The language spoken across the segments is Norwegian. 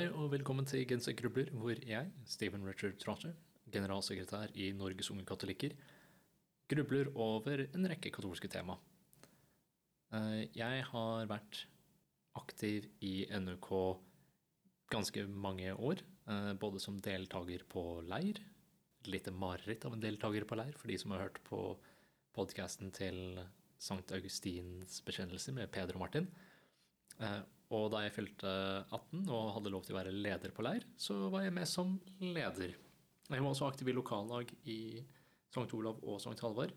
Hei og velkommen til Genserkrubler, hvor jeg, Stephen Richard Trotter, generalsekretær i Norges Unge Katolikker, grubler over en rekke katolske tema. Eh, Jeg har vært aktiv i NUK ganske mange år, eh, både som deltaker på leir, lite mareritt av en deltaker på leir, for de som har hørt på podkasten til Sankt Augustins bekjennelse med Peder og Martin. Og da jeg fylte 18 og hadde lov til å være leder på leir, så var jeg med som leder. Jeg var også aktiv i lokallag i Sankt Olav og Sankt Halvard.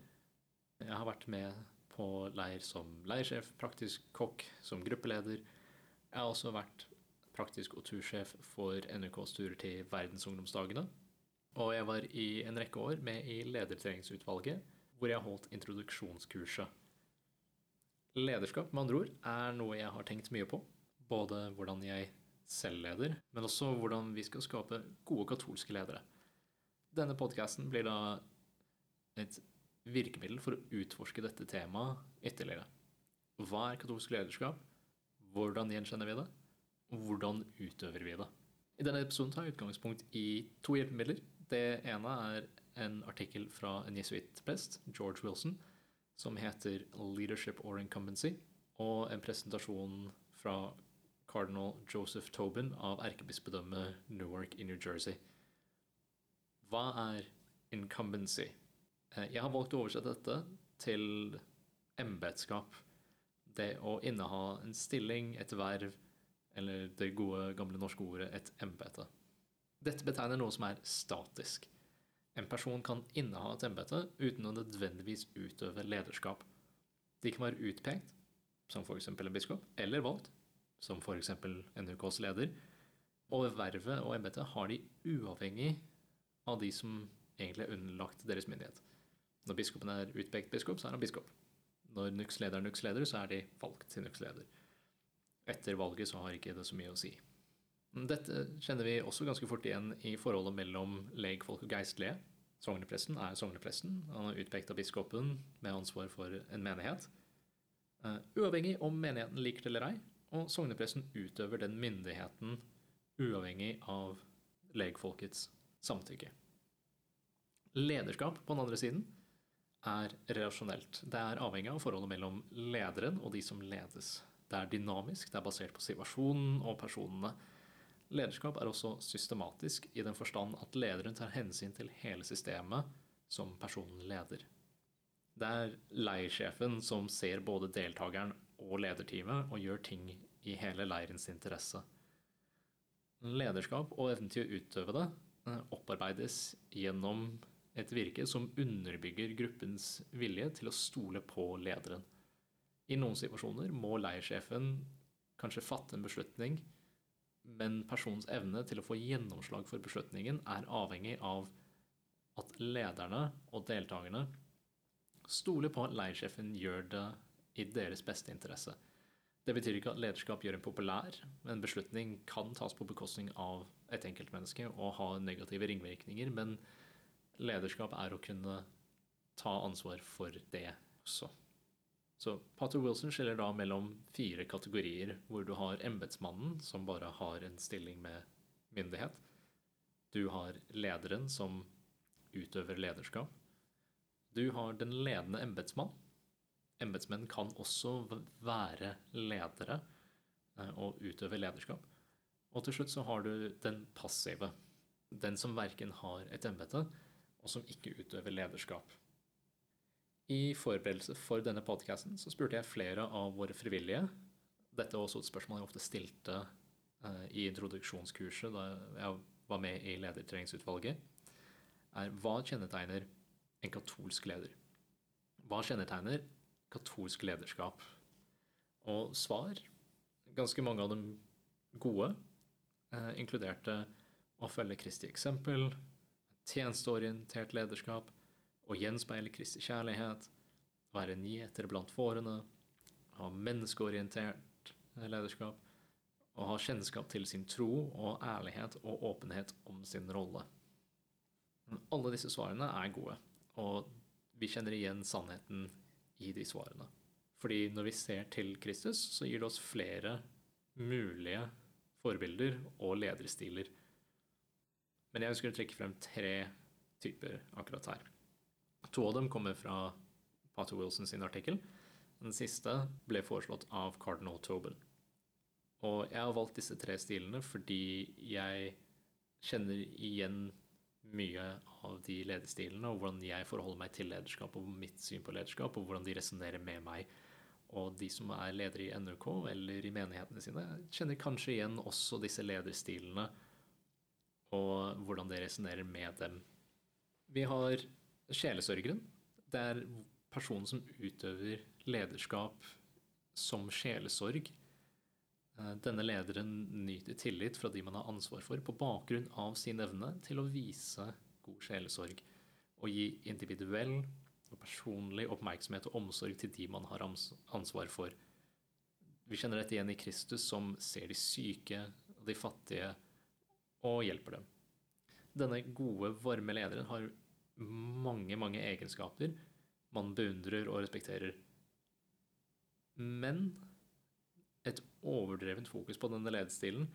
Jeg har vært med på leir som leirsjef, praktisk kokk, som gruppeleder. Jeg har også vært praktisk og tursjef for NUKs turer til Verdensungdomsdagene. Og jeg var i en rekke år med i ledertreningsutvalget, hvor jeg holdt introduksjonskurset. Lederskap med andre ord, er noe jeg har tenkt mye på. Både hvordan jeg selv leder, men også hvordan vi skal skape gode katolske ledere. Denne podkasten blir da et virkemiddel for å utforske dette temaet ytterligere. Hva er katolsk lederskap? Hvordan gjenkjenner vi det? Og hvordan utøver vi det? I denne episoden tar jeg utgangspunkt i to hjelpemidler. Det ene er en artikkel fra en jesuittprest, George Wilson, som heter 'Leadership or Incumbency', og en presentasjon fra cardinal Joseph Tobin av erkebispedømmet Newark i New Jersey. Hva er incumbency? Eh, Jeg har valgt å oversette dette til embetskap. Det å inneha en stilling, et verv, eller det gode, gamle norske ordet et embete. Dette betegner noe som er statisk. En person kan inneha et embete uten å nødvendigvis utøve lederskap. De kan være utpekt, som f.eks. en biskop, eller valgt, som f.eks. NUKs leder. Og vervet og embetet har de uavhengig av de som egentlig er underlagt deres myndighet. Når biskopen er utpekt biskop, så er han biskop. Når NUKS-leder er NUKS-leder, så er de valgt til NUKS-leder. Etter valget så har ikke det så mye å si. Dette kjenner vi også ganske fort igjen i forholdet mellom legfolk og geistlige. Sognepresten er sognepresten. Han er utpekt av biskopen med ansvar for en menighet. Eh, Uavhengig om menigheten liker det eller ei, og sognepresten utøver den myndigheten uavhengig av legfolkets samtykke. Lederskap på den andre siden er relasjonelt. Det er avhengig av forholdet mellom lederen og de som ledes. Det er dynamisk, det er basert på situasjonen og personene. Lederskap er også systematisk i den forstand at lederen tar hensyn til hele systemet som personen leder. Det er leirsjefen som ser både deltakeren og lederteamet og gjør ting i hele leirens interesse. Lederskap og evnen til å utøve det eh, opparbeides gjennom et virke som underbygger gruppens vilje til å stole på lederen. I noen situasjoner må leirsjefen kanskje fatte en beslutning, men personens evne til å få gjennomslag for beslutningen er avhengig av at lederne og deltakerne stoler på at leirsjefen gjør det i deres beste interesse. Det betyr ikke at lederskap gjør en populær, men en beslutning kan tas på bekostning av et enkeltmenneske og ha negative ringvirkninger, men lederskap er å kunne ta ansvar for det også. Så Pater Wilson skiller da mellom fire kategorier, hvor du har embetsmannen, som bare har en stilling med myndighet. Du har lederen, som utøver lederskap. Du har den ledende embetsmann. Embetsmenn kan også være ledere eh, og utøve lederskap. Og til slutt så har du den passive. Den som verken har et embete, og som ikke utøver lederskap. I forberedelse for denne podkasten så spurte jeg flere av våre frivillige. Dette var også et spørsmål jeg ofte stilte eh, i introduksjonskurset da jeg var med i ledertreningsutvalget. Er hva kjennetegner en katolsk leder? Hva kjennetegner katolsk lederskap? Og svar, ganske mange av dem gode, eh, inkluderte å følge Kristi eksempel, tjenesteorientert lederskap, å gjenspeile Kristi kjærlighet, være nyheter blant fårene, ha menneskeorientert lederskap, og ha kjennskap til sin tro og ærlighet og åpenhet om sin rolle. Alle disse svarene er gode, og vi kjenner igjen sannheten i de svarene. Fordi når vi ser til Kristus, så gir det oss flere mulige forbilder og lederstiler. Men jeg ønsker å trekke frem tre typer akkurat her. To av dem kommer fra Pater Wilson sin artikkel. Den siste ble foreslått av Cardinal Tobin. Og jeg har valgt disse tre stilene fordi jeg kjenner igjen mye av de lederstilene, og hvordan jeg forholder meg til lederskap og mitt syn på lederskap, og hvordan de resonnerer med meg. Og de som er ledere i NRK eller i menighetene sine, kjenner kanskje igjen også disse lederstilene og hvordan det resonnerer med dem. Vi har sjelesørgeren. Det er personen som utøver lederskap som sjelesorg. Eh, denne lederen nyter tillit fra de man har ansvar for, på bakgrunn av sin evne til å vise god sjelesorg og gi individuell og personlig oppmerksomhet og omsorg til de man har ansvar for. Vi kjenner dette igjen i Kristus, som ser de syke og de fattige og hjelper dem. Denne gode, varme lederen har mange, mange egenskaper man beundrer og respekterer. Men overdrevent fokus på denne ledestilen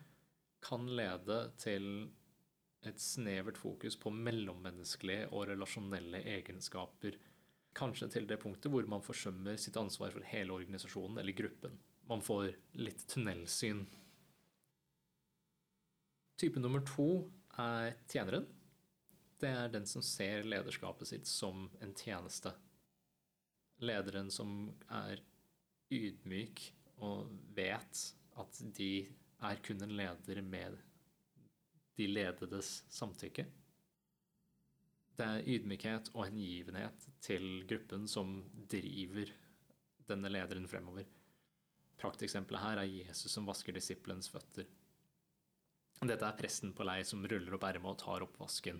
kan lede til et snevert fokus på mellommenneskelige og relasjonelle egenskaper Kanskje til det punktet hvor man forsømmer sitt ansvar for hele organisasjonen eller gruppen. Man får litt tunnelsyn. Type nummer to er tjeneren. Det er den som ser lederskapet sitt som en tjeneste. Lederen som er ydmyk og vet at de er kun en leder med de lededes samtykke. Det er ydmykhet og hengivenhet til gruppen som driver denne lederen fremover. Prakteksempelet her er Jesus som vasker disiplens føtter. Dette er presten på lei som ruller opp ermet og tar oppvasken,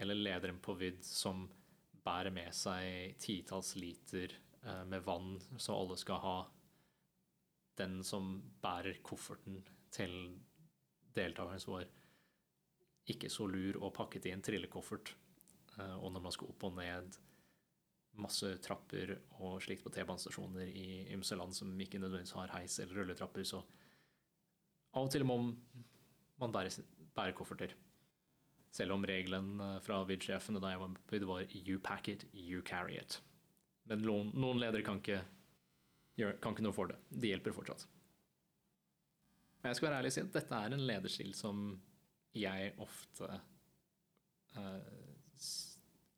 eller lederen på vidd som bærer med seg titalls liter eh, med vann så alle skal ha. Den som bærer kofferten til deltakeren som var ikke så lur og pakket i en trillekoffert Eh, og når man skal opp og ned masse trapper og slikt på T-banestasjoner i ymse land som ikke nødvendigvis har heis eller rulletrapper, så av og til må man bære, bære kofferter. Selv om regelen eh, fra VID-sjefene da jeg var på VID, var 'you pack it, you carry it'. Men noen ledere kan ikke, kan ikke noe for det. De hjelper fortsatt. Men jeg skal være ærlig og si at dette er en lederstil som jeg ofte uh,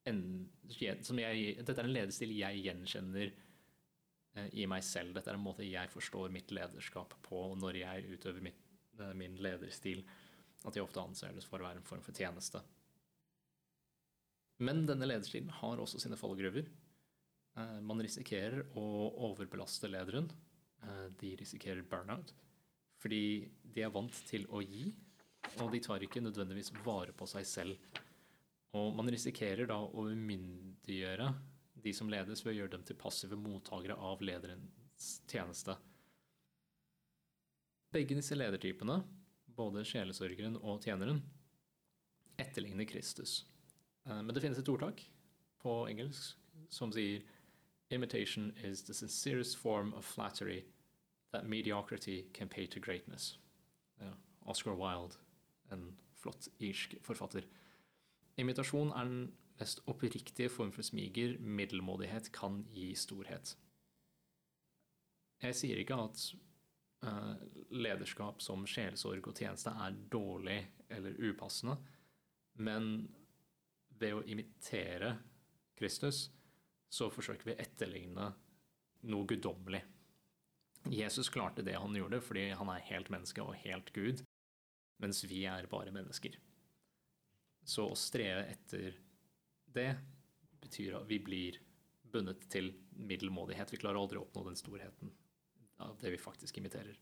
en, jeg, Dette er en lederstil jeg gjenkjenner uh, i meg selv. Dette er en måte jeg forstår mitt lederskap på når jeg utøver mitt, uh, min lederstil. At jeg ofte anser det for å være en form for tjeneste. Men denne lederstilen har også sine fallgruver. Eh, man risikerer å overbelaste lederen. De risikerer burnout fordi de er vant til å gi, og de tar ikke nødvendigvis vare på seg selv og man risikerer da å umyndiggjøre de som ledes, ved å gjøre dem til passive mottakere av lederens tjeneste. Begge disse ledertypene, både sjelesørgeren og tjeneren, etterligner Kristus. Eh, men det finnes et ordtak på engelsk som sier Imitation is the sincerest form of flattery that mediocrity can pay to greatness. Ja, Oscar Wilde, en flott irsk forfatter. Imitasjon er den mest oppriktige form for smiger middelmådighet kan gi storhet. Jeg sier ikke at uh, lederskap som sjelesorg og tjeneste er dårlig eller upassende, men ved å imitere Kristus så forsøker vi å etterligne noe guddommelig. Jesus klarte det han gjorde fordi han er helt menneske og helt Gud, mens vi er bare mennesker. Så å streve etter det betyr at vi blir bundet til middelmådighet. Vi klarer aldri å oppnå den storheten av det vi faktisk imiterer.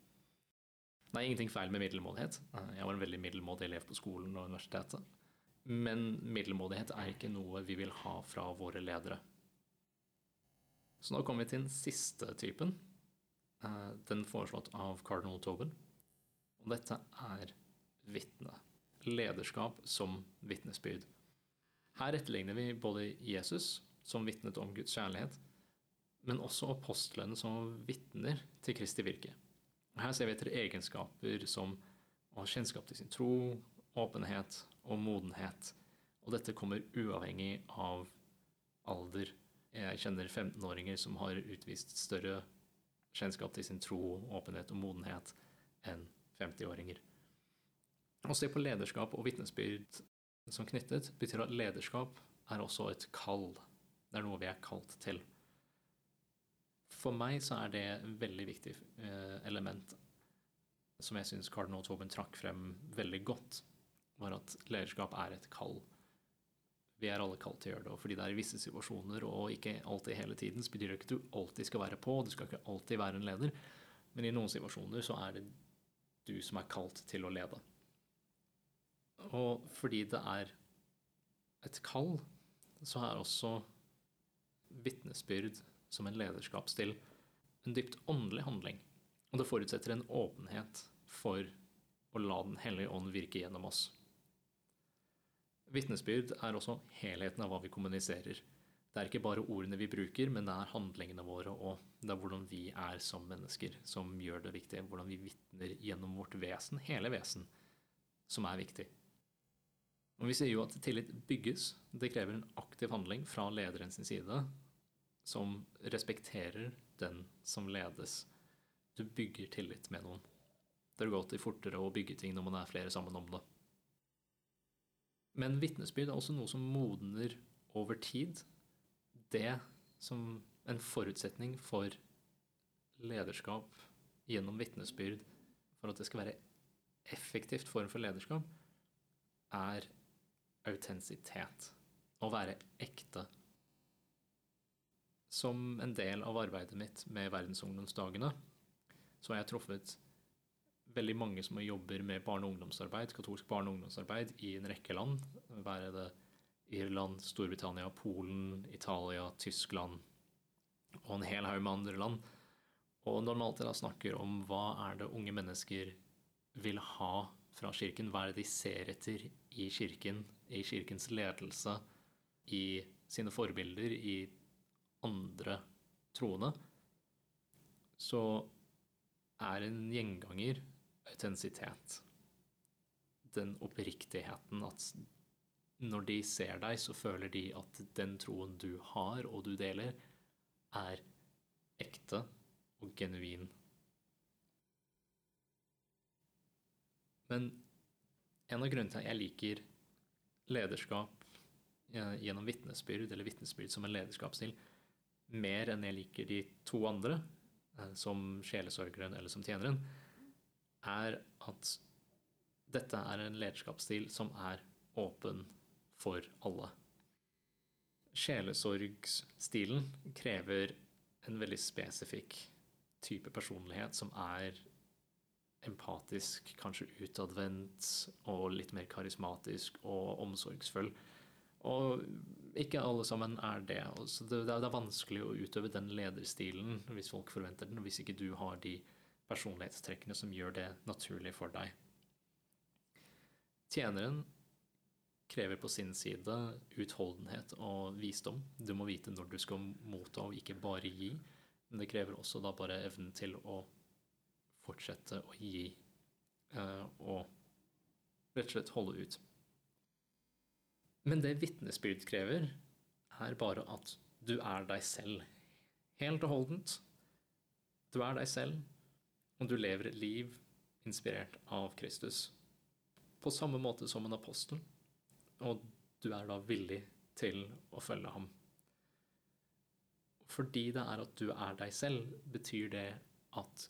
Det er ingenting feil med middelmådighet. Jeg var en veldig middelmådig elev på skolen og universitetet. Men middelmådighet er ikke noe vi vil ha fra våre ledere. Så nå kommer vi til den siste typen. Eh, den foreslått av Cardinal Tobin. Og dette er vitne lederskap som vitnesbyrd. Her etterligner vi både Jesus, som vitnet om Guds kjærlighet, men også apostlene som vitner til Kristi virke. Her ser vi etter egenskaper som og kjennskap til sin tro, åpenhet og modenhet. Og dette kommer uavhengig av alder. Jeg kjenner 15-åringer som har utvist større kjennskap til sin tro, åpenhet og modenhet enn 50-åringer. Å se på lederskap og vitnesbyrd som knyttet betyr at lederskap er også et kall. Det er noe vi er kalt til. For meg så er det et veldig viktig eh, element som jeg syns kardinal Tobin trakk frem veldig godt, var at lederskap er et kall. Vi er alle kalt til å gjøre det, og fordi det er i visse situasjoner og ikke alltid hele tiden, så betyr det ikke at du alltid skal være på, du skal ikke alltid være en leder, men i noen situasjoner så er det du som er kalt til å lede. Og fordi det er et kall, så er også vitnesbyrd som en lederskapsstil en dypt åndelig handling. Og det forutsetter en åpenhet for å la Den hellige ånd virke gjennom oss. Vitnesbyrd er også helheten av hva vi kommuniserer. Det er ikke bare ordene vi bruker, men det er handlingene våre og det er hvordan vi er som mennesker, som gjør det viktig. Hvordan vi vitner gjennom vårt vesen, hele vesen, som er viktig. Og Vi sier jo at tillit bygges. Det krever en aktiv handling fra lederen sin side, som respekterer den som ledes. Du bygger tillit med noen. Det går alltid fortere å bygge ting når man er flere sammen om det. Men vitnesbyrd er også noe som modner over tid. Det som en forutsetning for lederskap gjennom vitnesbyrd, for at det skal være effektivt form for lederskap, er autentisitet. Å være ekte. Som en del av arbeidet mitt med verdensungdomsdagene så har jeg truffet veldig mange som jobber med barne- og ungdomsarbeid, katolsk barne- og ungdomsarbeid i en rekke land. Være det Irland, Storbritannia, Polen, Italia, Tyskland og en hel haug med andre land. Og når man alltid da snakker om hva er det unge mennesker vil ha fra kirken, hva er det de ser etter i kirken, i kirkens ledelse, i sine forbilder, i andre troende, så er en gjenganger autentisitet. Den oppriktigheten at når de ser deg, så føler de at den troen du har og du deler, er ekte og genuin. Men en av grunnene til at jeg liker lederskap gjennom vitnesbyrd, eller vitnesbyrd som en lederskapsstil, mer enn jeg liker de to andre, eh, som sjelesørgeren eller som tjeneren, er at dette er en lederskapsstil som er åpen for alle. Sjelesorgsstilen krever en veldig spesifikk type personlighet som er empatisk, kanskje utadvendt og litt mer karismatisk og omsorgsfull. Og ikke alle sammen er det. Så det, er vanskelig å utøve den lederstilen hvis folk forventer den, hvis ikke du har de personlighetstrekkene som gjør det naturlig for deg. Tjeneren krever på sin side utholdenhet og visdom. Du må vite når du skal motta og ikke bare gi. Men det krever også da bare evnen til å fortsette å gi eh, og rett og slett holde ut. Men det vitnesbyrd krever, er bare at du er deg selv. Helt og holdent. Du er deg selv, og du lever et liv inspirert av Kristus. På samme måte som en apostel, og du er da villig til å følge ham. Fordi det er at du er deg selv, betyr det at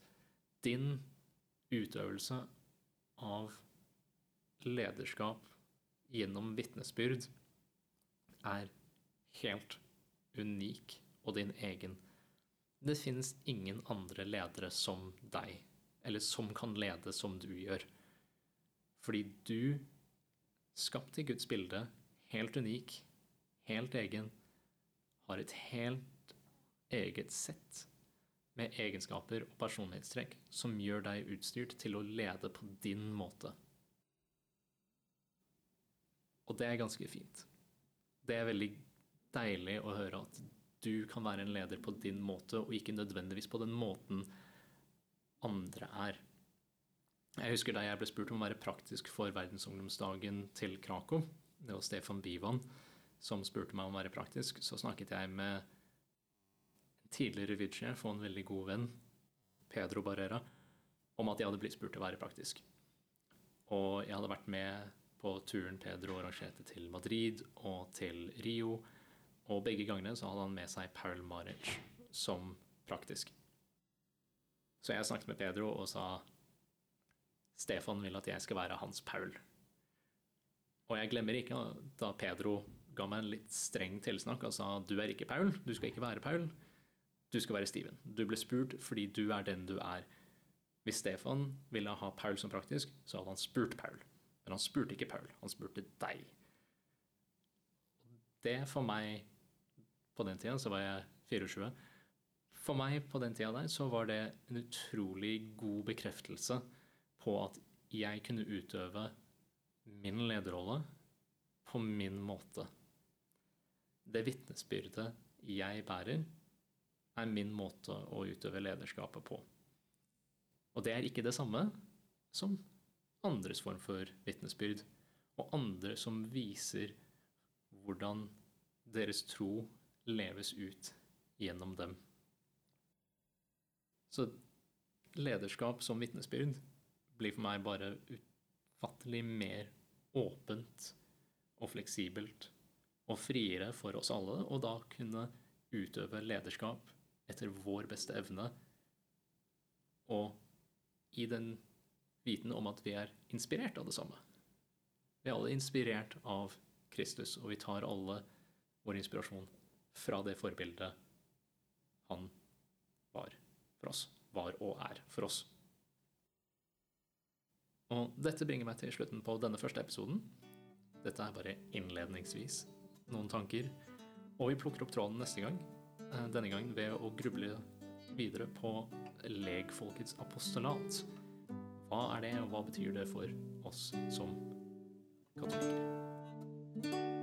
din utøvelse av lederskap gjennom vitnesbyrd er helt unik og din egen. Det finnes ingen andre ledere som deg, eller som kan lede som du gjør. Fordi du, skapt i Guds bilde, helt unik, helt egen, har et helt eget sett med egenskaper og personlighetstrekk som gjør deg utstyrt til å lede på din måte. Og det er ganske fint. Det er veldig deilig å høre at du kan være en leder på din måte, og ikke nødvendigvis på den måten andre er. Jeg husker da jeg ble spurt om å være praktisk for verdensungdomsdagen til Krakow. Det var Stefan Bivan som spurte meg om å være praktisk. Så snakket jeg med en tidligere Vidsjef og en veldig god venn, Pedro Barrera, om at jeg hadde blitt spurt til å være praktisk. Og jeg hadde vært med på turen Pedro arrangerte til Madrid og til Rio. Og begge gangene så hadde han med seg Paul Maric som praktisk. Så jeg snakket med Pedro og sa Stefan vil at jeg skal være hans Paul. Og jeg glemmer ikke da Pedro ga meg en litt streng tilsnakk og sa du er ikke Paul, du skal ikke være Paul, du skal være Steven. Du ble spurt fordi du er den du er. Hvis Stefan ville ha Paul som praktisk, så hadde han spurt Paul. Men han spurte ikke Paul, han spurte deg. Det for meg På den tida så var jeg 24. For meg på den tida der så var det en utrolig god bekreftelse på at jeg kunne utøve min lederrolle på min måte. Det vitnesbyrdet jeg bærer, er min måte å utøve lederskapet på. Og det er ikke det samme som andres form for vitnesbyrd, og andre som viser hvordan deres tro leves ut gjennom dem. Så lederskap som vitnesbyrd blir for meg bare ufattelig mer åpent og fleksibelt og friere for oss alle, og da kunne utøve lederskap etter vår beste evne og i den viten om at vi er inspirert av det samme. Vi er alle inspirert av Kristus, og vi tar alle vår inspirasjon fra det forbildet han var for oss, var og er for oss. Og dette bringer meg til slutten på denne første episoden. Dette er bare innledningsvis noen tanker. Og vi plukker opp tråden neste gang, eh, denne gangen ved å gruble videre på legfolkets apostolat. Hva er det, og hva betyr det for oss som katolikker?